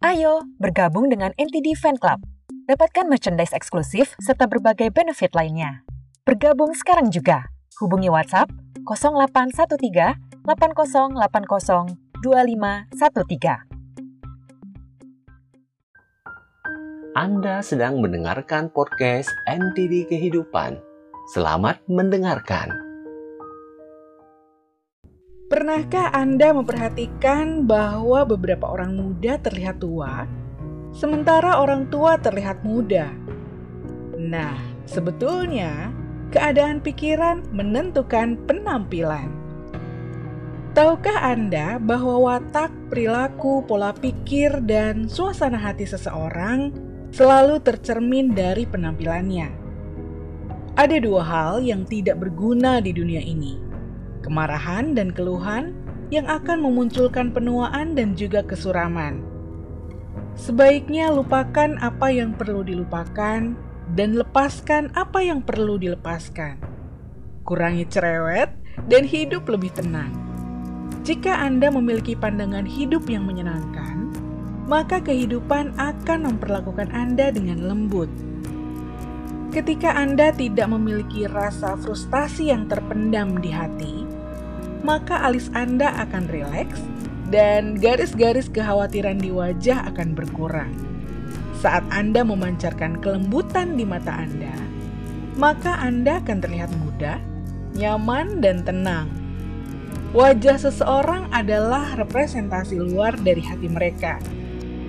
Ayo bergabung dengan NTD Fan Club. Dapatkan merchandise eksklusif serta berbagai benefit lainnya. Bergabung sekarang juga. Hubungi WhatsApp 0813 8080 2513. Anda sedang mendengarkan podcast NTD Kehidupan. Selamat mendengarkan. Pernahkah Anda memperhatikan bahwa beberapa orang muda terlihat tua, sementara orang tua terlihat muda? Nah, sebetulnya keadaan pikiran menentukan penampilan. Tahukah Anda bahwa watak, perilaku, pola pikir, dan suasana hati seseorang selalu tercermin dari penampilannya? Ada dua hal yang tidak berguna di dunia ini kemarahan dan keluhan yang akan memunculkan penuaan dan juga kesuraman. Sebaiknya lupakan apa yang perlu dilupakan dan lepaskan apa yang perlu dilepaskan. Kurangi cerewet dan hidup lebih tenang. Jika Anda memiliki pandangan hidup yang menyenangkan, maka kehidupan akan memperlakukan Anda dengan lembut. Ketika Anda tidak memiliki rasa frustasi yang terpendam di hati, maka alis Anda akan rileks dan garis-garis kekhawatiran di wajah akan berkurang. Saat Anda memancarkan kelembutan di mata Anda, maka Anda akan terlihat muda, nyaman, dan tenang. Wajah seseorang adalah representasi luar dari hati mereka.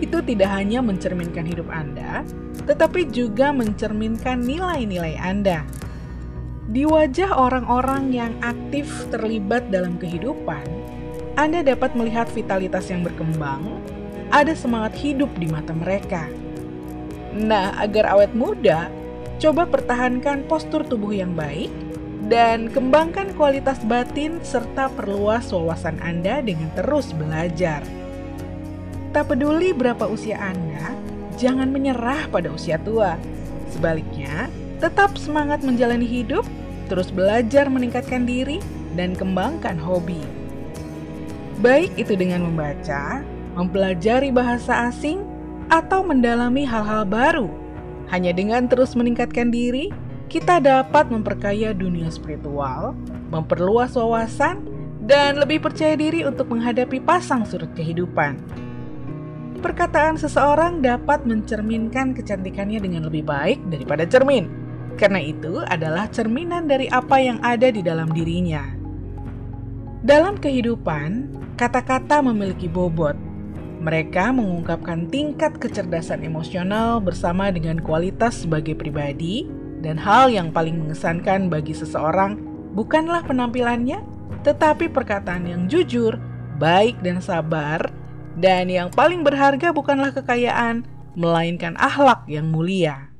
Itu tidak hanya mencerminkan hidup Anda, tetapi juga mencerminkan nilai-nilai Anda. Di wajah orang-orang yang aktif terlibat dalam kehidupan, Anda dapat melihat vitalitas yang berkembang, ada semangat hidup di mata mereka. Nah, agar awet muda, coba pertahankan postur tubuh yang baik dan kembangkan kualitas batin serta perluas wawasan Anda dengan terus belajar. Tak peduli berapa usia Anda, jangan menyerah pada usia tua. Sebaliknya, tetap semangat menjalani hidup terus belajar meningkatkan diri, dan kembangkan hobi. Baik itu dengan membaca, mempelajari bahasa asing, atau mendalami hal-hal baru. Hanya dengan terus meningkatkan diri, kita dapat memperkaya dunia spiritual, memperluas wawasan, dan lebih percaya diri untuk menghadapi pasang surut kehidupan. Perkataan seseorang dapat mencerminkan kecantikannya dengan lebih baik daripada cermin karena itu adalah cerminan dari apa yang ada di dalam dirinya. Dalam kehidupan, kata-kata memiliki bobot. Mereka mengungkapkan tingkat kecerdasan emosional bersama dengan kualitas sebagai pribadi, dan hal yang paling mengesankan bagi seseorang bukanlah penampilannya, tetapi perkataan yang jujur, baik, dan sabar. Dan yang paling berharga bukanlah kekayaan, melainkan akhlak yang mulia.